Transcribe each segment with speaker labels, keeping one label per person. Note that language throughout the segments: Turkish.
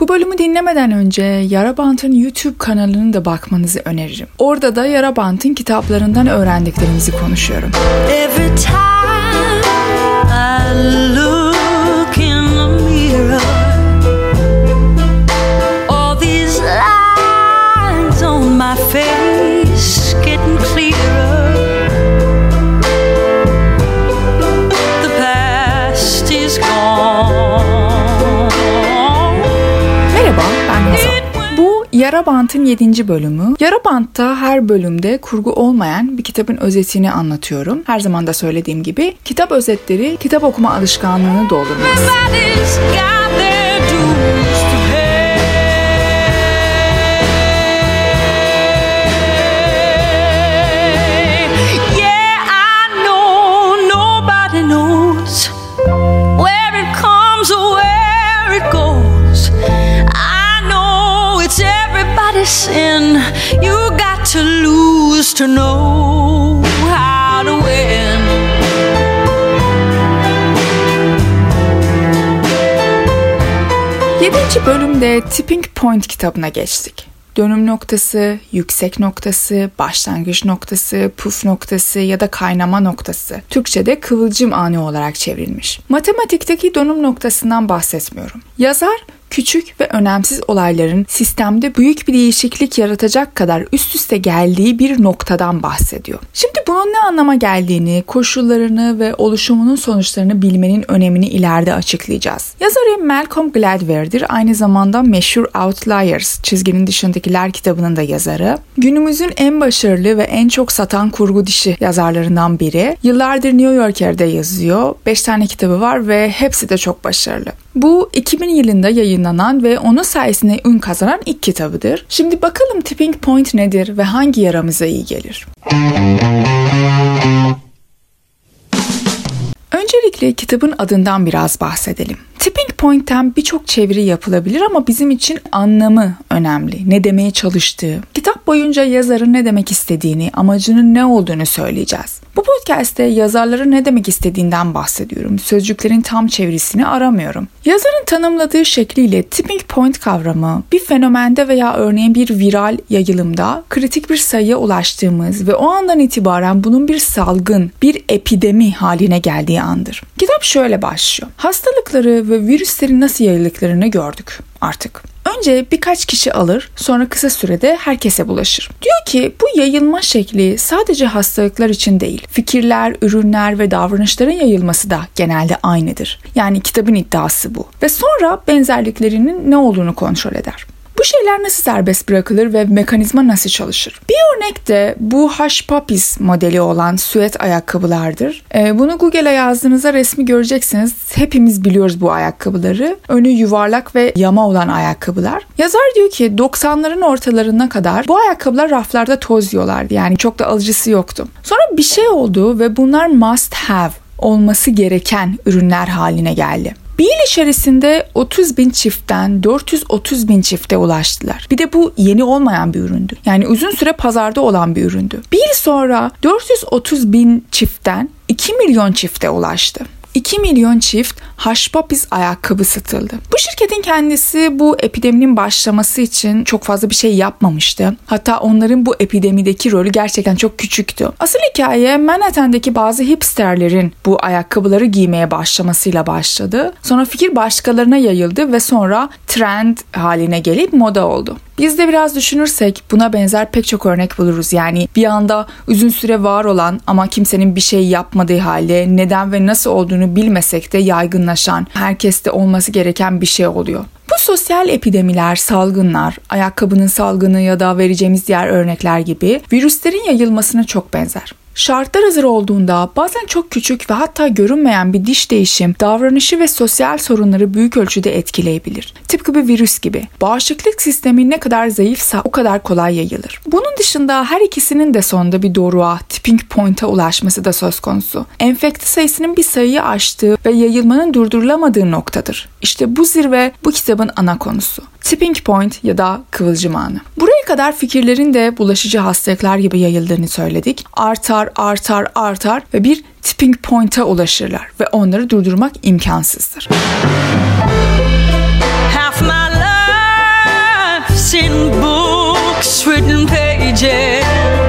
Speaker 1: Bu bölümü dinlemeden önce Yara Bant'ın YouTube kanalını da bakmanızı öneririm. Orada da Yara Bant'ın kitaplarından öğrendiklerimizi konuşuyorum. Every time Yara Bant'ın 7. bölümü. Yara Bant'ta her bölümde kurgu olmayan bir kitabın özetini anlatıyorum. Her zaman da söylediğim gibi kitap özetleri kitap okuma alışkanlığını doldurmaz. To know how to win. Yedinci bölümde Tipping Point kitabına geçtik. Dönüm noktası, yüksek noktası, başlangıç noktası, puf noktası ya da kaynama noktası. Türkçe'de kıvılcım anı olarak çevrilmiş. Matematikteki dönüm noktasından bahsetmiyorum. Yazar küçük ve önemsiz olayların sistemde büyük bir değişiklik yaratacak kadar üst üste geldiği bir noktadan bahsediyor. Şimdi bunun ne anlama geldiğini, koşullarını ve oluşumunun sonuçlarını bilmenin önemini ileride açıklayacağız. Yazarı Malcolm Gladware'dir. Aynı zamanda meşhur Outliers, çizginin dışındakiler kitabının da yazarı. Günümüzün en başarılı ve en çok satan kurgu dişi yazarlarından biri. Yıllardır New Yorker'de yazıyor. 5 tane kitabı var ve hepsi de çok başarılı. Bu 2000 yılında yayınlanan ve onun sayesinde ün kazanan ilk kitabıdır. Şimdi bakalım tipping point nedir ve hangi yaramıza iyi gelir? Öncelikle kitabın adından biraz bahsedelim. Tipping Point'ten birçok çeviri yapılabilir ama bizim için anlamı önemli. Ne demeye çalıştığı. Kitap boyunca yazarın ne demek istediğini, amacının ne olduğunu söyleyeceğiz. Bu podcast'te yazarların ne demek istediğinden bahsediyorum. Sözcüklerin tam çevirisini aramıyorum. Yazarın tanımladığı şekliyle tipping point kavramı bir fenomende veya örneğin bir viral yayılımda kritik bir sayıya ulaştığımız ve o andan itibaren bunun bir salgın, bir epidemi haline geldiği andır. Kitap şöyle başlıyor. Hastalıkları ve virüslerin nasıl yayıldıklarını gördük artık. Önce birkaç kişi alır, sonra kısa sürede herkese bulaşır. Diyor ki bu yayılma şekli sadece hastalıklar için değil, fikirler, ürünler ve davranışların yayılması da genelde aynıdır. Yani kitabın iddiası bu. Ve sonra benzerliklerinin ne olduğunu kontrol eder. Bu şeyler nasıl serbest bırakılır ve mekanizma nasıl çalışır? Örnek de bu Hush Puppies modeli olan süet ayakkabılardır. Ee, bunu Google'a yazdığınızda resmi göreceksiniz. Hepimiz biliyoruz bu ayakkabıları. Önü yuvarlak ve yama olan ayakkabılar. Yazar diyor ki 90'ların ortalarına kadar bu ayakkabılar raflarda toz yiyorlardı. Yani çok da alıcısı yoktu. Sonra bir şey oldu ve bunlar must have olması gereken ürünler haline geldi. Bir yıl içerisinde 30 bin çiftten 430 bin çifte ulaştılar. Bir de bu yeni olmayan bir üründü. Yani uzun süre pazarda olan bir üründü. Bir yıl sonra 430 bin çiftten 2 milyon çifte ulaştı. 2 milyon çift Haşpapis ayakkabı satıldı. Bu şirketin kendisi bu epideminin başlaması için çok fazla bir şey yapmamıştı. Hatta onların bu epidemideki rolü gerçekten çok küçüktü. Asıl hikaye Manhattan'daki bazı hipsterlerin bu ayakkabıları giymeye başlamasıyla başladı. Sonra fikir başkalarına yayıldı ve sonra trend haline gelip moda oldu. Biz de biraz düşünürsek buna benzer pek çok örnek buluruz. Yani bir anda uzun süre var olan ama kimsenin bir şey yapmadığı halde neden ve nasıl olduğunu bilmesek de yaygınlaşan, herkeste olması gereken bir şey oluyor. Bu sosyal epidemiler, salgınlar, ayakkabının salgını ya da vereceğimiz diğer örnekler gibi virüslerin yayılmasına çok benzer. Şartlar hazır olduğunda bazen çok küçük ve hatta görünmeyen bir diş değişim davranışı ve sosyal sorunları büyük ölçüde etkileyebilir. Tıpkı bir virüs gibi. Bağışıklık sistemi ne kadar zayıfsa o kadar kolay yayılır. Bunun dışında her ikisinin de sonunda bir doruğa, tipping point'a ulaşması da söz konusu. Enfekte sayısının bir sayıyı aştığı ve yayılmanın durdurulamadığı noktadır. İşte bu zirve bu kitabın ana konusu tipping point ya da kıvılcım anı. Buraya kadar fikirlerin de bulaşıcı hastalıklar gibi yayıldığını söyledik. Artar, artar, artar ve bir tipping point'a ulaşırlar ve onları durdurmak imkansızdır. Half my life's in books written pages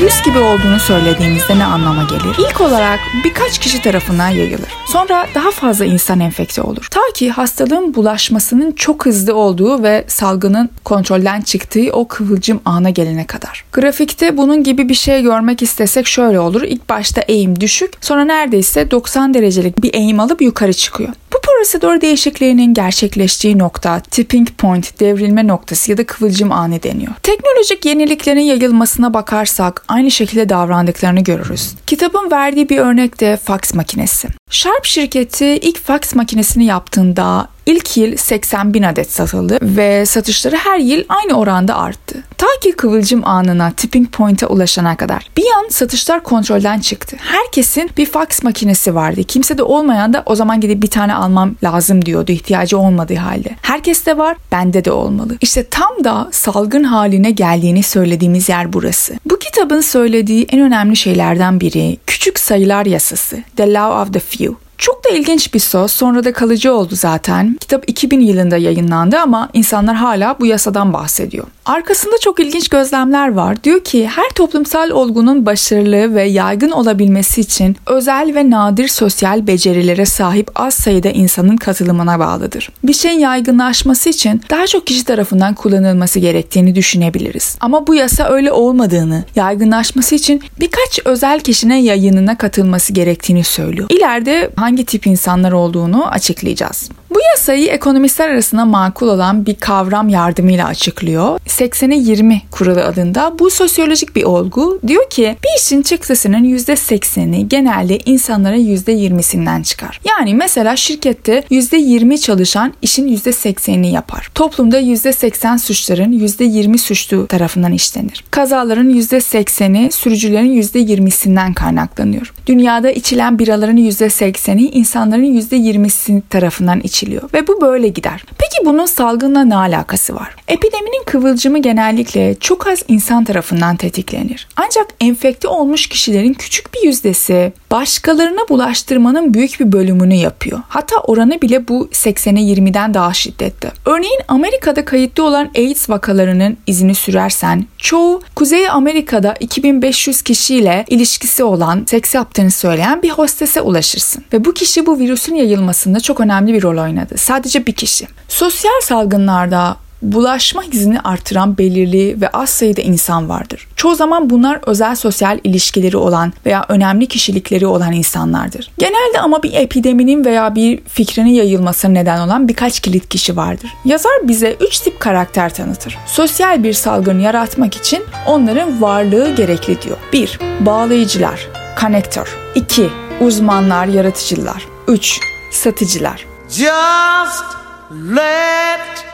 Speaker 1: virüs gibi olduğunu söylediğimizde ne anlama gelir? İlk olarak birkaç kişi tarafından yayılır. Sonra daha fazla insan enfekte olur. Ta ki hastalığın bulaşmasının çok hızlı olduğu ve salgının kontrolden çıktığı o kıvılcım ana gelene kadar. Grafikte bunun gibi bir şey görmek istesek şöyle olur. İlk başta eğim düşük, sonra neredeyse 90 derecelik bir eğim alıp yukarı çıkıyor. Bu prosedür değişikliğinin gerçekleştiği nokta tipping point, devrilme noktası ya da kıvılcım anı deniyor. Teknolojik yeniliklerin yayılmasına bakarsak aynı şekilde davrandıklarını görürüz. Kitabın verdiği bir örnek de fax makinesi. Sharp şirketi ilk fax makinesini yaptığında İlk yıl 80 bin adet satıldı ve satışları her yıl aynı oranda arttı. Ta ki kıvılcım anına, tipping point'e ulaşana kadar. Bir yan satışlar kontrolden çıktı. Herkesin bir fax makinesi vardı. Kimse de olmayan da o zaman gidip bir tane almam lazım diyordu ihtiyacı olmadığı halde. Herkes de var, bende de olmalı. İşte tam da salgın haline geldiğini söylediğimiz yer burası. Bu kitabın söylediği en önemli şeylerden biri küçük sayılar yasası, The Law of the Few. Çok da ilginç bir söz. Sonra da kalıcı oldu zaten. Kitap 2000 yılında yayınlandı ama insanlar hala bu yasadan bahsediyor. Arkasında çok ilginç gözlemler var. Diyor ki her toplumsal olgunun başarılı ve yaygın olabilmesi için özel ve nadir sosyal becerilere sahip az sayıda insanın katılımına bağlıdır. Bir şeyin yaygınlaşması için daha çok kişi tarafından kullanılması gerektiğini düşünebiliriz. Ama bu yasa öyle olmadığını, yaygınlaşması için birkaç özel kişinin yayınına katılması gerektiğini söylüyor. İleride hangi tip insanlar olduğunu açıklayacağız. Bu yasayı ekonomistler arasında makul olan bir kavram yardımıyla açıklıyor. 80'e 20 kuralı adında bu sosyolojik bir olgu. Diyor ki bir işin çıktısının %80'i genelde insanlara %20'sinden çıkar. Yani mesela şirkette %20 çalışan işin %80'ini yapar. Toplumda %80 suçların %20 suçlu tarafından işlenir. Kazaların %80'i sürücülerin %20'sinden kaynaklanıyor. Dünyada içilen biraların %80'i insanların %20'si tarafından içiliyor ve bu böyle gider. Peki bunun salgınla ne alakası var? Epideminin kıvılcımı genellikle çok az insan tarafından tetiklenir. Ancak enfekte olmuş kişilerin küçük bir yüzdesi başkalarına bulaştırmanın büyük bir bölümünü yapıyor. Hatta oranı bile bu 80'e 20'den daha şiddetli. Örneğin Amerika'da kayıtlı olan AIDS vakalarının izini sürersen çoğu Kuzey Amerika'da 2500 kişiyle ilişkisi olan seks yaptığını söyleyen bir hostese ulaşırsın. Ve bu kişi bu virüsün yayılmasında çok önemli bir rol oynadı. Sadece bir kişi. Sosyal salgınlarda bulaşma hizini artıran belirli ve az sayıda insan vardır. Çoğu zaman bunlar özel sosyal ilişkileri olan veya önemli kişilikleri olan insanlardır. Genelde ama bir epideminin veya bir fikrinin yayılmasına neden olan birkaç kilit kişi vardır. Yazar bize üç tip karakter tanıtır. Sosyal bir salgın yaratmak için onların varlığı gerekli diyor. 1. Bağlayıcılar, connector. 2. Uzmanlar, yaratıcılar. 3. Satıcılar. Just let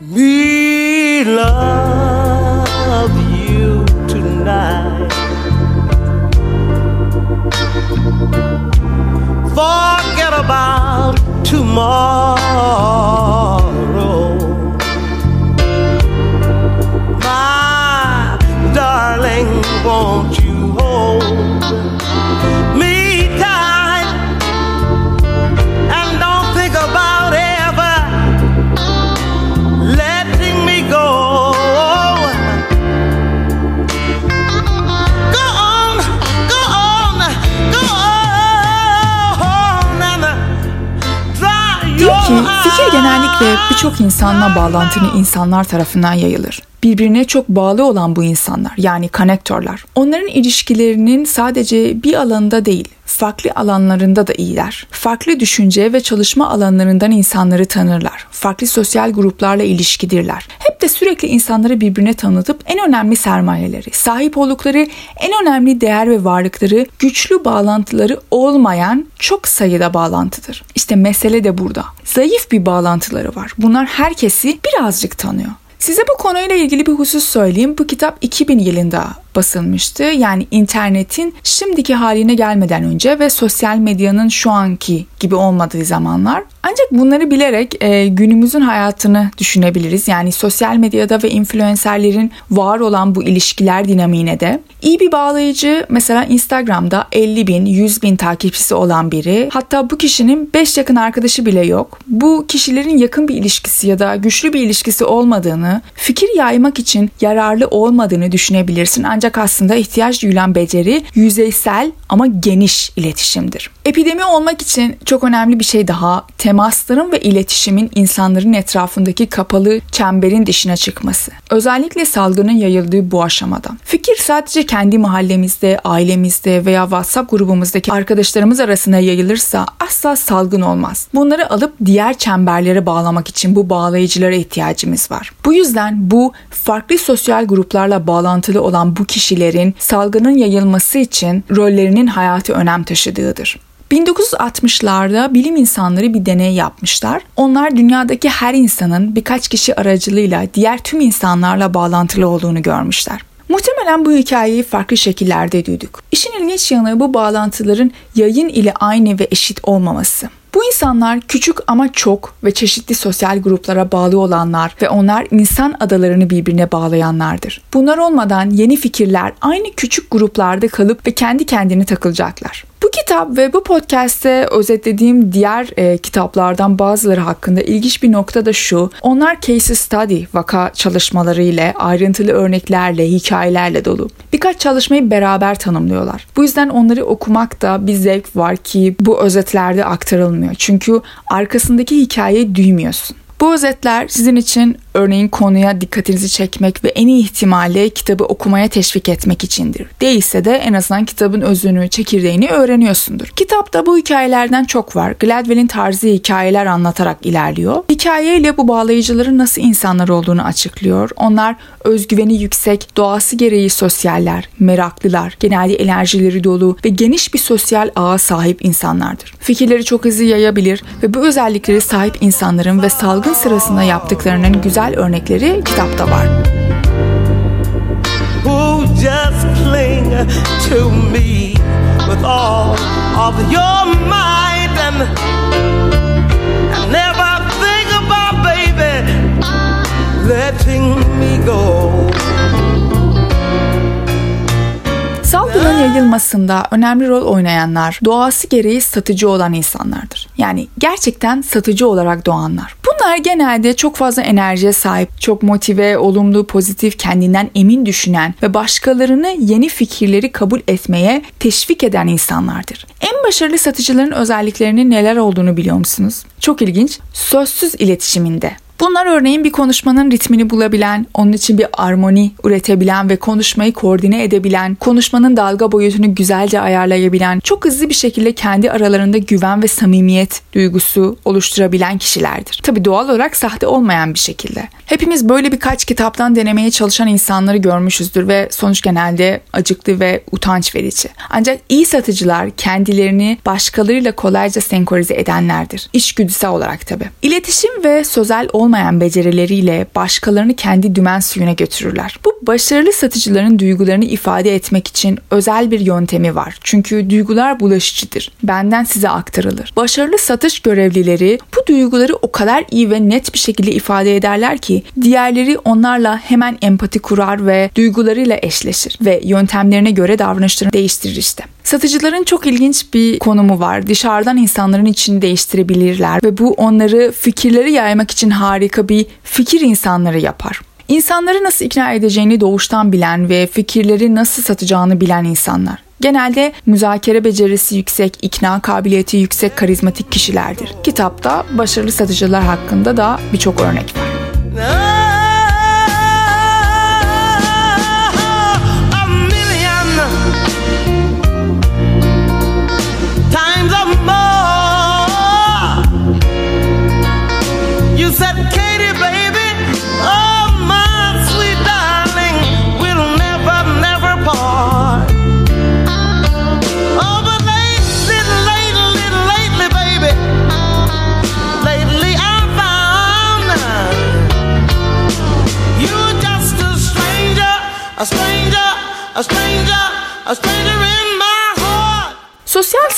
Speaker 1: me love you tonight. Forget about tomorrow. My darling, won't you
Speaker 2: fikir genellikle birçok insanla bağlantılı insanlar tarafından yayılır. Birbirine çok bağlı olan bu insanlar yani konektörler. Onların ilişkilerinin sadece bir alanda değil, farklı alanlarında da iyiler. Farklı düşünce ve çalışma alanlarından insanları tanırlar. Farklı sosyal gruplarla ilişkidirler. Hep de sürekli insanları birbirine tanıtıp en önemli sermayeleri, sahip oldukları en önemli değer ve varlıkları, güçlü bağlantıları olmayan çok sayıda bağlantıdır. İşte mesele de burada. Zayıf bir bağlantıları var. Bunlar herkesi birazcık tanıyor. Size bu konuyla ilgili bir husus söyleyeyim. Bu kitap 2000 yılında basılmıştı. Yani internetin şimdiki haline gelmeden önce ve sosyal medyanın şu anki gibi olmadığı zamanlar. Ancak bunları bilerek e, günümüzün hayatını düşünebiliriz. Yani sosyal medyada ve influencerlerin var olan bu ilişkiler dinamiğine de. İyi bir bağlayıcı mesela Instagram'da 50 bin, 100 bin takipçisi olan biri. Hatta bu kişinin 5 yakın arkadaşı bile yok. Bu kişilerin yakın bir ilişkisi ya da güçlü bir ilişkisi olmadığını, fikir yaymak için yararlı olmadığını düşünebilirsin. Ancak
Speaker 1: Ancak aslında ihtiyaç duyulan beceri yüzeysel ama geniş iletişimdir. Epidemi olmak için çok önemli bir şey daha temasların ve iletişimin insanların etrafındaki kapalı çemberin dışına çıkması. Özellikle salgının yayıldığı bu aşamada. Fikir sadece kendi mahallemizde, ailemizde veya WhatsApp grubumuzdaki arkadaşlarımız arasında yayılırsa asla salgın olmaz. Bunları alıp diğer çemberlere bağlamak için bu bağlayıcılara ihtiyacımız var. Bu yüzden bu farklı sosyal gruplarla bağlantılı olan bu kişilerin salgının yayılması için rollerinin hayatı önem taşıdığıdır. 1960'larda bilim insanları bir deney yapmışlar. Onlar dünyadaki her insanın birkaç kişi aracılığıyla diğer tüm insanlarla bağlantılı olduğunu görmüşler. Muhtemelen bu hikayeyi farklı şekillerde duyduk. İşin ilginç yanı bu bağlantıların yayın ile aynı ve eşit olmaması. Bu insanlar küçük ama çok ve çeşitli sosyal gruplara bağlı olanlar ve onlar insan adalarını birbirine bağlayanlardır. Bunlar olmadan yeni fikirler aynı küçük gruplarda kalıp ve kendi kendini takılacaklar. Bu kitap ve bu podcast'te özetlediğim diğer e, kitaplardan bazıları hakkında ilginç bir nokta da şu. Onlar case study vaka çalışmaları ile ayrıntılı örneklerle, hikayelerle dolu. Birkaç çalışmayı beraber tanımlıyorlar. Bu yüzden onları okumak da bir zevk var ki bu özetlerde aktarılmıyor. Çünkü arkasındaki hikayeyi duymuyorsun. Bu özetler sizin için örneğin konuya dikkatinizi çekmek ve en iyi ihtimalle kitabı okumaya teşvik etmek içindir. Değilse de en azından kitabın özünü, çekirdeğini öğreniyorsundur. Kitapta bu hikayelerden çok var. Gladwell'in tarzı hikayeler anlatarak ilerliyor. Hikayeyle bu bağlayıcıların nasıl insanlar olduğunu açıklıyor. Onlar özgüveni yüksek, doğası gereği sosyaller, meraklılar, genelde enerjileri dolu ve geniş bir sosyal ağa sahip insanlardır. Fikirleri çok hızlı yayabilir ve bu özellikleri sahip insanların ve salgın sırasında yaptıklarının güzel güzel örnekleri kitapta var. Who just cling to me with all of your might and never think about baby letting me go. Salgının yayılmasında önemli rol oynayanlar doğası gereği satıcı olan insanlardır. Yani gerçekten satıcı olarak doğanlar. Bunlar genelde çok fazla enerjiye sahip, çok motive, olumlu, pozitif, kendinden emin düşünen ve başkalarını yeni fikirleri kabul etmeye teşvik eden insanlardır. En başarılı satıcıların özelliklerinin neler olduğunu biliyor musunuz? Çok ilginç. Sözsüz iletişiminde. Bunlar örneğin bir konuşmanın ritmini bulabilen, onun için bir armoni üretebilen ve konuşmayı koordine edebilen, konuşmanın dalga boyutunu güzelce ayarlayabilen, çok hızlı bir şekilde kendi aralarında güven ve samimiyet duygusu oluşturabilen kişilerdir. Tabi doğal olarak sahte olmayan bir şekilde. Hepimiz böyle birkaç kitaptan denemeye çalışan insanları görmüşüzdür ve sonuç genelde acıklı ve utanç verici. Ancak iyi satıcılar kendilerini başkalarıyla kolayca senkronize edenlerdir. İçgüdüsel olarak tabi. İletişim ve sözel olmayan becerileriyle başkalarını kendi dümen suyuna götürürler. Bu başarılı satıcıların duygularını ifade etmek için özel bir yöntemi var. Çünkü duygular bulaşıcıdır. Benden size aktarılır. Başarılı satış görevlileri bu duyguları o kadar iyi ve net bir şekilde ifade ederler ki diğerleri onlarla hemen empati kurar ve duygularıyla eşleşir ve yöntemlerine göre davranışlarını değiştirir işte. Satıcıların çok ilginç bir konumu var. Dışarıdan insanların içini değiştirebilirler ve bu onları fikirleri yaymak için harika bir fikir insanları yapar. İnsanları nasıl ikna edeceğini doğuştan bilen ve fikirleri nasıl satacağını bilen insanlar. Genelde müzakere becerisi yüksek, ikna kabiliyeti yüksek karizmatik kişilerdir. Kitapta başarılı satıcılar hakkında da birçok örnek var. Sosyal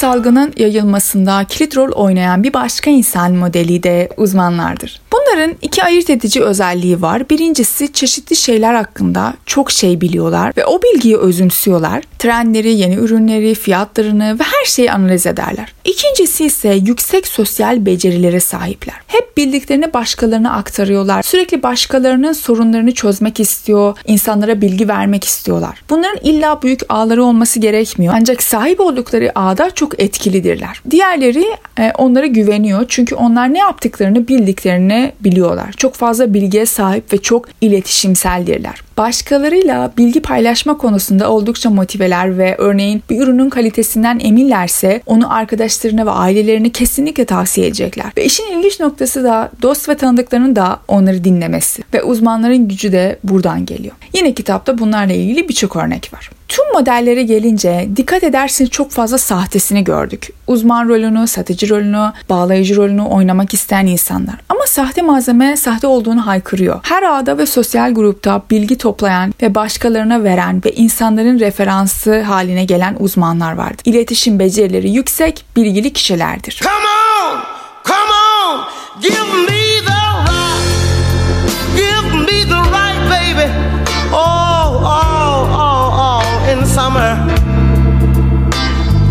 Speaker 1: salgının yayılmasında kilit rol oynayan bir başka insan modeli de uzmanlardır. Bunların iki ayırt edici özelliği var. Birincisi çeşitli şeyler hakkında çok şey biliyorlar ve o bilgiyi özümsüyorlar. Trendleri, yeni ürünleri, fiyatlarını ve her şeyi analiz ederler. İkincisi ise yüksek sosyal becerilere sahipler. Hep bildiklerini başkalarına aktarıyorlar. Sürekli başkalarının sorunlarını çözmek istiyor, insanlara bilgi vermek istiyorlar. Bunların illa büyük ağları olması gerekmiyor. Ancak sahip oldukları ağda çok etkilidirler. Diğerleri e, onlara güveniyor çünkü onlar ne yaptıklarını bildiklerini biliyorlar. Çok fazla bilgiye sahip ve çok iletişimseldirler. Başkalarıyla bilgi paylaşma konusunda oldukça motiveler ve örneğin bir ürünün kalitesinden eminlerse onu arkadaşlarına ve ailelerine kesinlikle tavsiye edecekler. Ve işin ilginç noktası da dost ve tanıdıklarının da onları dinlemesi ve uzmanların gücü de buradan geliyor. Yine kitapta bunlarla ilgili birçok örnek var. Tüm modellere gelince dikkat edersiniz çok fazla sahtesini gördük. Uzman rolünü, satıcı rolünü, bağlayıcı rolünü oynamak isteyen insanlar. Ama sahte malzeme sahte olduğunu haykırıyor. Her ağda ve sosyal grupta bilgi toplayan ve başkalarına veren ve insanların referansı haline gelen uzmanlar vardır. İletişim becerileri yüksek, bilgili kişilerdir. Come on, come on, give me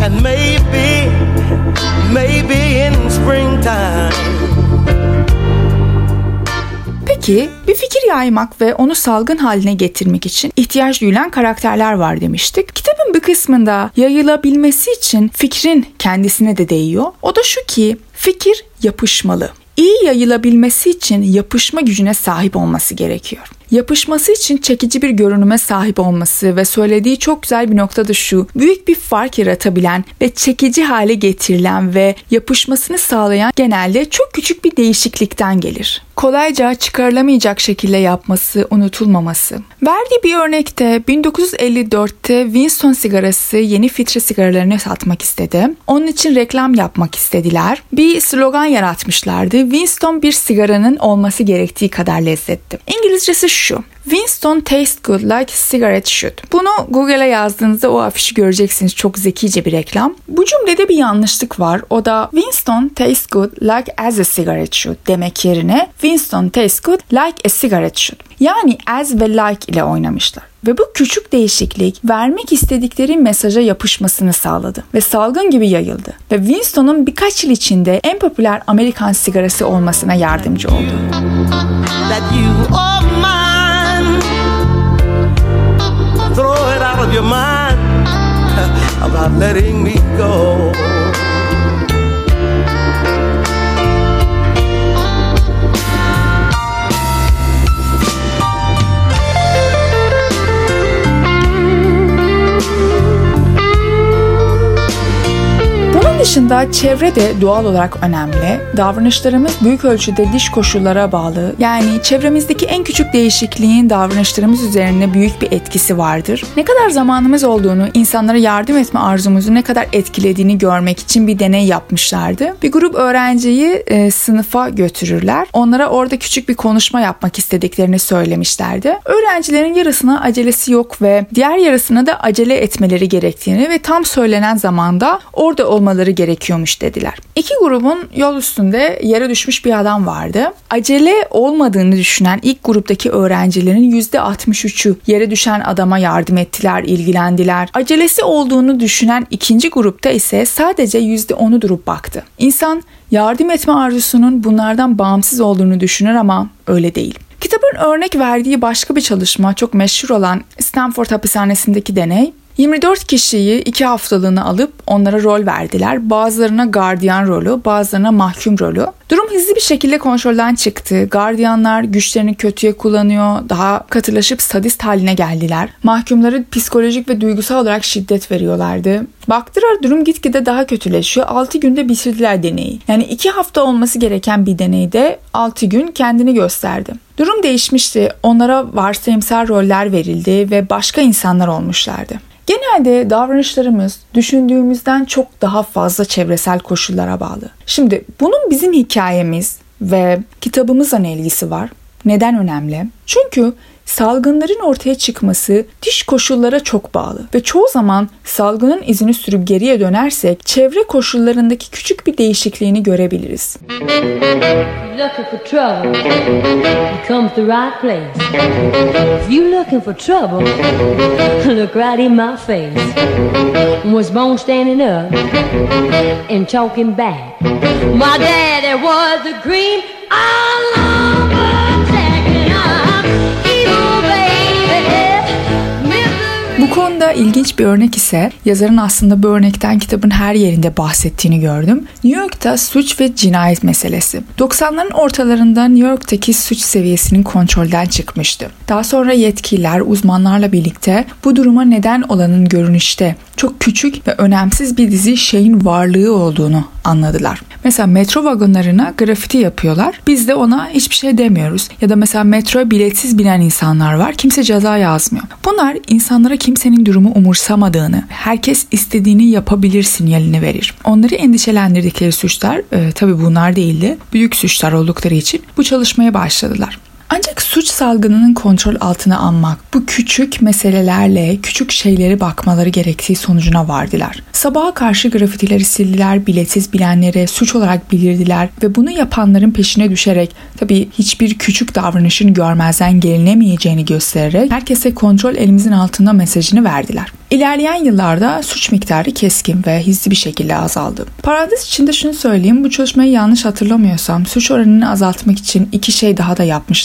Speaker 1: and maybe, maybe in springtime. Peki bir fikir yaymak ve onu salgın haline getirmek için ihtiyaç duyulan karakterler var demiştik. Kitabın bir kısmında yayılabilmesi için fikrin kendisine de değiyor. O da şu ki fikir yapışmalı. İyi yayılabilmesi için yapışma gücüne sahip olması gerekiyor. Yapışması için çekici bir görünüme sahip olması ve söylediği çok güzel bir nokta da şu. Büyük bir fark yaratabilen ve çekici hale getirilen ve yapışmasını sağlayan genelde çok küçük bir değişiklikten gelir. Kolayca çıkarılamayacak şekilde yapması, unutulmaması. Verdiği bir örnekte 1954'te Winston sigarası yeni filtre sigaralarını satmak istedi. Onun için reklam yapmak istediler. Bir slogan yaratmışlardı. Winston bir sigaranın olması gerektiği kadar lezzetli. İngilizcesi şu. Winston tastes good like cigarette should. Bunu Google'a yazdığınızda o afişi göreceksiniz. Çok zekice bir reklam. Bu cümlede bir yanlışlık var. O da Winston tastes good like as a cigarette should demek yerine Winston tastes good like a cigarette should. Yani as ve like ile oynamışlar. Ve bu küçük değişiklik vermek istedikleri mesaja yapışmasını sağladı ve salgın gibi yayıldı. Ve Winston'un birkaç yıl içinde en popüler Amerikan sigarası olmasına yardımcı oldu. of your mind about letting me go. Dışında çevre de doğal olarak önemli. Davranışlarımız büyük ölçüde dış koşullara bağlı. Yani çevremizdeki en küçük değişikliğin davranışlarımız üzerine büyük bir etkisi vardır. Ne kadar zamanımız olduğunu, insanlara yardım etme arzumuzu ne kadar etkilediğini görmek için bir deney yapmışlardı. Bir grup öğrenciyi e, sınıfa götürürler. Onlara orada küçük bir konuşma yapmak istediklerini söylemişlerdi. Öğrencilerin yarısına acelesi yok ve diğer yarısına da acele etmeleri gerektiğini ve tam söylenen zamanda orada olmaları gerekiyormuş dediler. İki grubun yol üstünde yere düşmüş bir adam vardı. Acele olmadığını düşünen ilk gruptaki öğrencilerin %63'ü yere düşen adama yardım ettiler, ilgilendiler. Acelesi olduğunu düşünen ikinci grupta ise sadece %10'u durup baktı. İnsan yardım etme arzusunun bunlardan bağımsız olduğunu düşünür ama öyle değil. Kitabın örnek verdiği başka bir çalışma çok meşhur olan Stanford hapishanesindeki deney 24 kişiyi 2 haftalığına alıp onlara rol verdiler. Bazılarına gardiyan rolü, bazılarına mahkum rolü. Durum hızlı bir şekilde kontrolden çıktı. Gardiyanlar güçlerini kötüye kullanıyor, daha katılaşıp sadist haline geldiler. Mahkumları psikolojik ve duygusal olarak şiddet veriyorlardı. Baktılar durum gitgide daha kötüleşiyor. 6 günde bitirdiler deneyi. Yani 2 hafta olması gereken bir deneyde 6 gün kendini gösterdi. Durum değişmişti. Onlara varsayımsal roller verildi ve başka insanlar olmuşlardı. Genelde davranışlarımız düşündüğümüzden çok daha fazla çevresel koşullara bağlı. Şimdi bunun bizim hikayemiz ve kitabımızla ne ilgisi var? Neden önemli? Çünkü salgınların ortaya çıkması diş koşullara çok bağlı ve çoğu zaman salgının izini sürüp geriye dönersek çevre koşullarındaki küçük bir değişikliğini görebiliriz. Looking for trouble, you come bu konuda ilginç bir örnek ise yazarın aslında bu örnekten kitabın her yerinde bahsettiğini gördüm. New York'ta suç ve cinayet meselesi. 90'ların ortalarında New York'taki suç seviyesinin kontrolden çıkmıştı. Daha sonra yetkililer uzmanlarla birlikte bu duruma neden olanın görünüşte çok küçük ve önemsiz bir dizi şeyin varlığı olduğunu anladılar. Mesela metro vagonlarına grafiti yapıyorlar. Biz de ona hiçbir şey demiyoruz. Ya da mesela metroya biletsiz binen insanlar var. Kimse ceza yazmıyor. Bunlar insanlara kimsenin durumu umursamadığını, herkes istediğini yapabilir sinyalini verir. Onları endişelendirdikleri suçlar e, tabii bunlar değildi. Büyük suçlar oldukları için bu çalışmaya başladılar. Ancak suç salgınının kontrol altına almak, bu küçük meselelerle küçük şeyleri bakmaları gerektiği sonucuna vardılar. Sabaha karşı grafitileri sildiler, biletsiz bilenlere suç olarak bilirdiler ve bunu yapanların peşine düşerek tabii hiçbir küçük davranışın görmezden gelinemeyeceğini göstererek herkese kontrol elimizin altında mesajını verdiler. İlerleyen yıllarda suç miktarı keskin ve hızlı bir şekilde azaldı. Parantez içinde şunu söyleyeyim, bu çalışmayı yanlış hatırlamıyorsam suç oranını azaltmak için iki şey daha da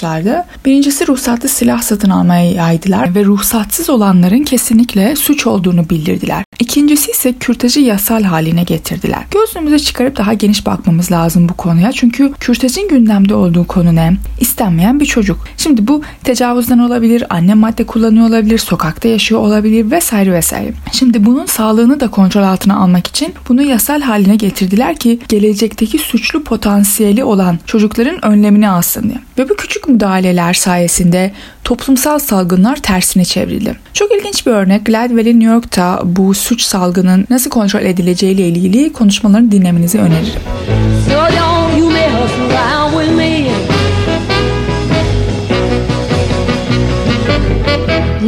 Speaker 1: yapmışlardı. Birincisi ruhsatlı silah satın almaya yaydılar ve ruhsatsız olanların kesinlikle suç olduğunu bildirdiler. İkincisi ise kürtajı yasal haline getirdiler. Gözümüze çıkarıp daha geniş bakmamız lazım bu konuya. Çünkü kürtajın gündemde olduğu konu ne? İstenmeyen bir çocuk. Şimdi bu tecavüzden olabilir, anne madde kullanıyor olabilir, sokakta yaşıyor olabilir vesaire vesaire. Şimdi bunun sağlığını da kontrol altına almak için bunu yasal haline getirdiler ki gelecekteki suçlu potansiyeli olan çocukların önlemini alsın diye. Ve bu küçük müdahaleler sayesinde toplumsal salgınlar tersine çevrildi. Çok ilginç bir örnek Gladwell'in New York'ta bu suç salgının nasıl kontrol edileceğiyle ilgili konuşmalarını dinlemenizi öneririm.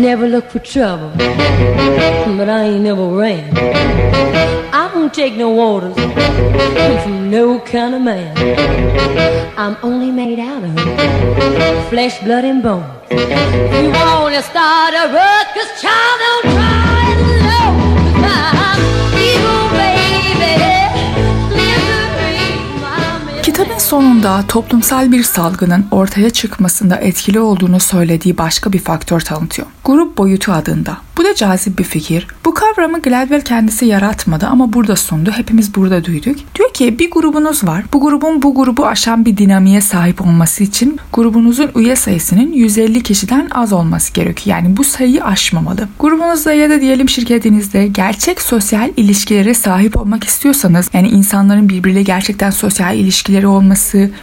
Speaker 1: Never look for trouble, but I ain't never ran. I don't take no orders I'm from no kind of man. I'm only made out of flesh, blood, and bone. If you wanna start a ruckus, child, don't try sonunda toplumsal bir salgının ortaya çıkmasında etkili olduğunu söylediği başka bir faktör tanıtıyor. Grup boyutu adında. Bu da cazip bir fikir. Bu kavramı Gladwell kendisi yaratmadı ama burada sundu. Hepimiz burada duyduk. Diyor ki bir grubunuz var. Bu grubun bu grubu aşan bir dinamiğe sahip olması için grubunuzun üye sayısının 150 kişiden az olması gerekiyor. Yani bu sayıyı aşmamalı. Grubunuzda ya da diyelim şirketinizde gerçek sosyal ilişkilere sahip olmak istiyorsanız yani insanların birbiriyle gerçekten sosyal ilişkileri olması,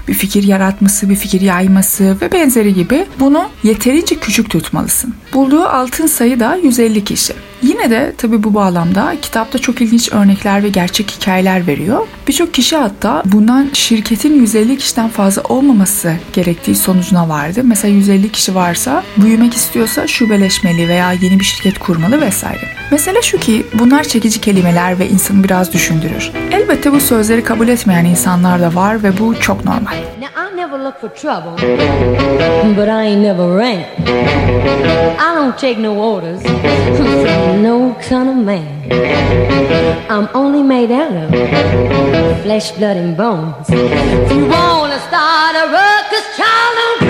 Speaker 1: bir fikir yaratması, bir fikir yayması ve benzeri gibi bunu yeterince küçük tutmalısın. Bulduğu altın sayı da 150 kişi. Yine de tabii bu bağlamda kitapta çok ilginç örnekler ve gerçek hikayeler veriyor. Birçok kişi hatta bundan şirketin 150 kişiden fazla olmaması gerektiği sonucuna vardı. Mesela 150 kişi varsa büyümek istiyorsa şubeleşmeli veya yeni bir şirket kurmalı vesaire. Mesele şu ki bunlar çekici kelimeler ve insanı biraz düşündürür. Elbette bu sözleri kabul etmeyen insanlar da var ve bu çok normal. Never look for trouble, but I ain't never ran. I don't take no orders from no kind of man. I'm only made out of flesh, blood, and bones. If you wanna start a ruckus, child, don't